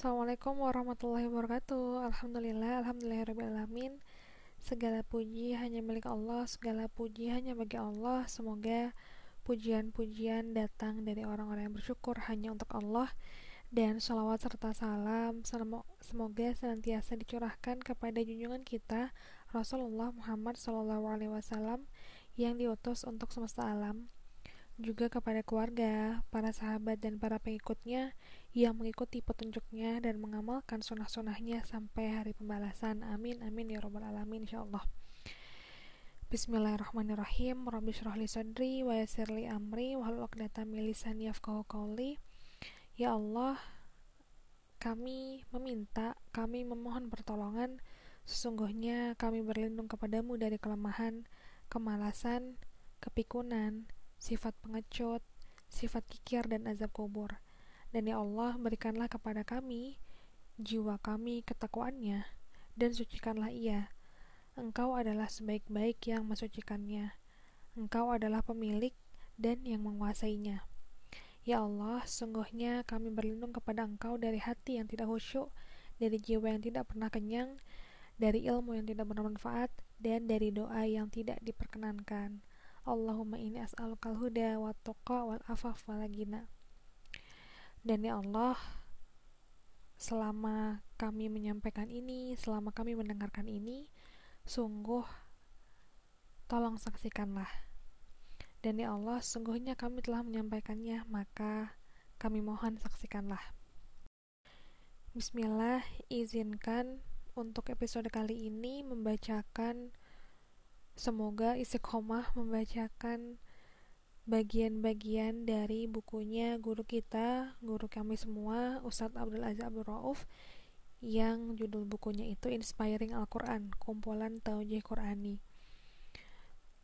Assalamualaikum warahmatullahi wabarakatuh. Alhamdulillah, Alhamdulillahirrahmanirrahim Segala puji hanya milik Allah Segala puji hanya bagi Allah. Semoga pujian-pujian datang dari orang-orang yang bersyukur Hanya untuk Allah. Dan sholawat serta salam Semoga senantiasa dicurahkan kepada junjungan kita Rasulullah Muhammad SAW Yang diutus untuk semesta alam. Juga kepada keluarga, para sahabat, dan para pengikutnya yang mengikuti petunjuknya dan mengamalkan sunnah-sunnahnya sampai hari pembalasan. Amin, amin, ya robbal alamin, insyaAllah. Bismillahirrahmanirrahim. Rabbi syrahli sadri wa yasirli amri wa halul uqdatam min qawli. Ya Allah, kami meminta, kami memohon pertolongan. Sesungguhnya kami berlindung kepadamu dari kelemahan, kemalasan, kepikunan, sifat pengecut, sifat kikir dan azab kubur. Dan ya Allah, berikanlah kepada kami jiwa kami ketakwaannya dan sucikanlah ia. Engkau adalah sebaik-baik yang mensucikannya. Engkau adalah pemilik dan yang menguasainya. Ya Allah, sungguhnya kami berlindung kepada Engkau dari hati yang tidak khusyuk, dari jiwa yang tidak pernah kenyang, dari ilmu yang tidak bermanfaat, dan dari doa yang tidak diperkenankan. Allahumma ini as'alukal huda wa tuqa wal afaf wal gina. Dan ya Allah, selama kami menyampaikan ini, selama kami mendengarkan ini, sungguh tolong saksikanlah. Dan ya Allah, sungguhnya kami telah menyampaikannya, maka kami mohon saksikanlah. Bismillah, izinkan untuk episode kali ini membacakan Semoga istiqomah membacakan bagian-bagian dari bukunya guru kita, guru kami semua, Ustadz Abdul Aziz Abdul Rauf, yang judul bukunya itu Inspiring Al-Quran, kumpulan Taujih Qurani.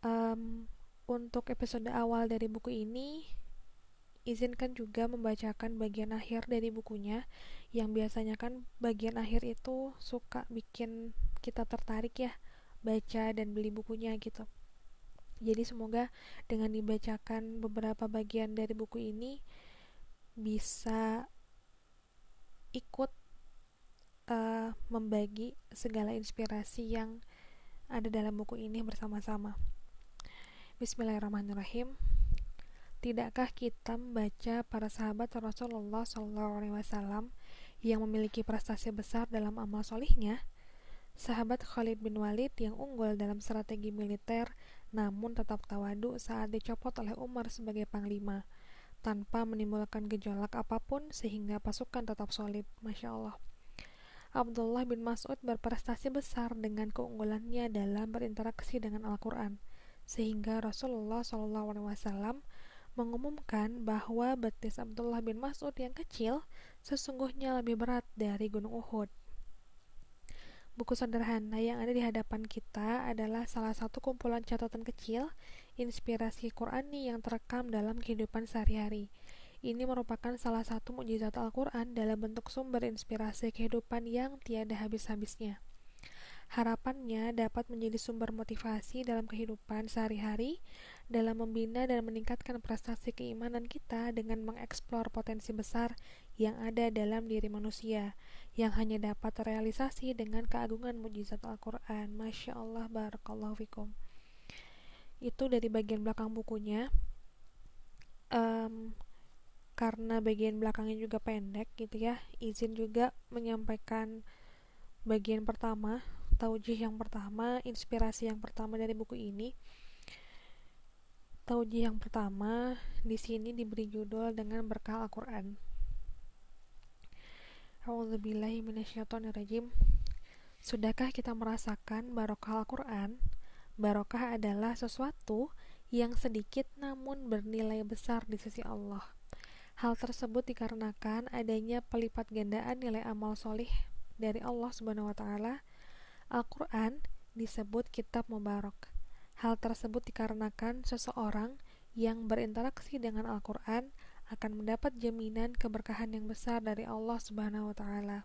Um, untuk episode awal dari buku ini, izinkan juga membacakan bagian akhir dari bukunya, yang biasanya kan bagian akhir itu suka bikin kita tertarik ya, baca dan beli bukunya gitu. Jadi semoga dengan dibacakan beberapa bagian dari buku ini bisa ikut uh, membagi segala inspirasi yang ada dalam buku ini bersama-sama. Bismillahirrahmanirrahim. Tidakkah kita membaca para sahabat Rasulullah SAW yang memiliki prestasi besar dalam amal solihnya? Sahabat Khalid bin Walid yang unggul dalam strategi militer namun tetap tawadu saat dicopot oleh Umar sebagai panglima tanpa menimbulkan gejolak apa pun sehingga pasukan tetap solid. Masya Allah. Abdullah bin Mas'ud berprestasi besar dengan keunggulannya dalam berinteraksi dengan Al-Quran, sehingga Rasulullah SAW mengumumkan bahwa betis Abdullah bin Mas'ud yang kecil sesungguhnya lebih berat dari Gunung Uhud. Buku sederhana yang ada di hadapan kita adalah salah satu kumpulan catatan kecil inspirasi Qurani yang terekam dalam kehidupan sehari-hari. Ini merupakan salah satu mukjizat Al-Quran dalam bentuk sumber inspirasi kehidupan yang tiada habis-habisnya. Harapannya dapat menjadi sumber motivasi dalam kehidupan sehari-hari, dalam membina dan meningkatkan prestasi keimanan kita dengan mengeksplor potensi besar yang ada dalam diri manusia, yang hanya dapat terrealisasi dengan keagungan mujizat Al-Quran. Masya Allah, barakallahu fikum. Itu dari bagian belakang bukunya. Um, karena bagian belakangnya juga pendek gitu ya, izin juga menyampaikan bagian pertama, taujih yang pertama, inspirasi yang pertama dari buku ini. Taujih yang pertama di sini diberi judul dengan berkah Al-Quran. A'udzubillahiminasyaitonirrajim Sudahkah kita merasakan barokah Al-Quran? Barokah adalah sesuatu yang sedikit namun bernilai besar di sisi Allah. Hal tersebut dikarenakan adanya pelipat gandaan nilai amal solih dari Allah Subhanahu wa Ta'ala. Al-Quran disebut kitab mubarak. Hal tersebut dikarenakan seseorang yang berinteraksi dengan Al-Quran akan mendapat jaminan keberkahan yang besar dari Allah Subhanahu wa taala.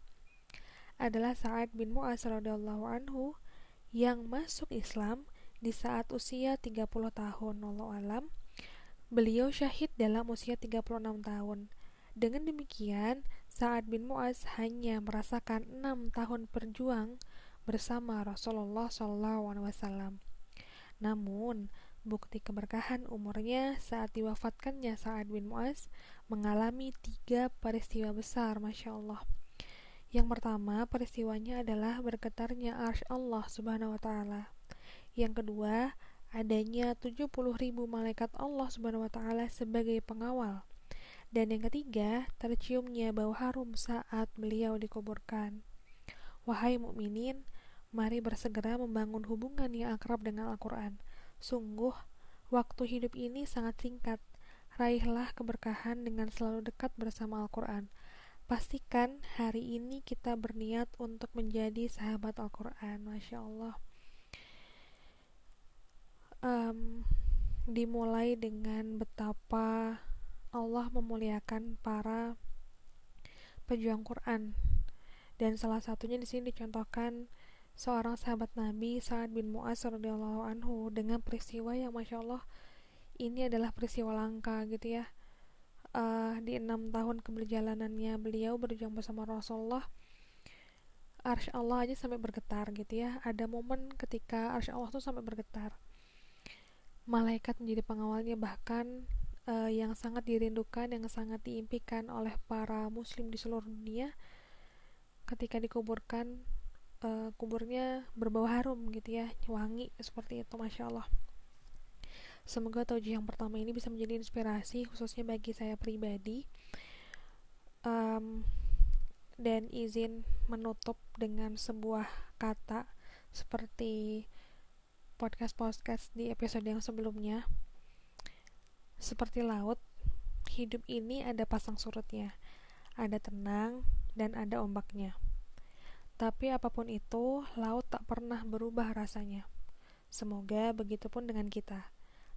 Adalah Sa'ad bin Mu'az radhiyallahu anhu yang masuk Islam di saat usia 30 tahun. Allah alam. Beliau syahid dalam usia 36 tahun. Dengan demikian, Sa'ad bin Mu'az hanya merasakan enam tahun berjuang bersama Rasulullah SAW. Namun, bukti keberkahan umurnya saat diwafatkannya Sa'ad bin Mu'az mengalami tiga peristiwa besar, Masya Allah. Yang pertama, peristiwanya adalah bergetarnya arsh Allah Subhanahu wa Ta'ala. Yang kedua, adanya 70 ribu malaikat Allah Subhanahu wa Ta'ala sebagai pengawal. Dan yang ketiga, terciumnya bau harum saat beliau dikuburkan. Wahai mukminin, mari bersegera membangun hubungan yang akrab dengan Al-Quran. Sungguh, waktu hidup ini sangat singkat. Raihlah keberkahan dengan selalu dekat bersama Al-Quran. Pastikan hari ini kita berniat untuk menjadi sahabat Al-Quran. Masya Allah. Um, dimulai dengan betapa Allah memuliakan para pejuang Quran dan salah satunya di sini dicontohkan seorang sahabat Nabi Sa'ad bin Mu'az radhiyallahu anhu dengan peristiwa yang masya Allah ini adalah peristiwa langka gitu ya. Uh, di enam tahun keberjalanannya beliau berjuang bersama Rasulullah Arsy Allah aja sampai bergetar gitu ya. Ada momen ketika Arsy Allah tuh sampai bergetar. Malaikat menjadi pengawalnya bahkan uh, yang sangat dirindukan, yang sangat diimpikan oleh para muslim di seluruh dunia ketika dikuburkan uh, kuburnya berbau harum gitu ya wangi seperti itu masya Allah. Semoga tauji yang pertama ini bisa menjadi inspirasi khususnya bagi saya pribadi um, dan izin menutup dengan sebuah kata seperti podcast-podcast di episode yang sebelumnya. Seperti laut, hidup ini ada pasang surutnya, ada tenang, dan ada ombaknya. Tapi apa pun itu, laut tak pernah berubah rasanya. Semoga begitu pun dengan kita.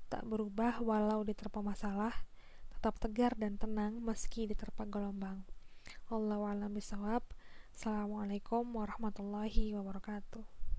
Tak berubah walau diterpa masalah, tetap tegar dan tenang meski diterpa gelombang. Allahu a'lam bishawab. Assalamualaikum warahmatullahi wabarakatuh.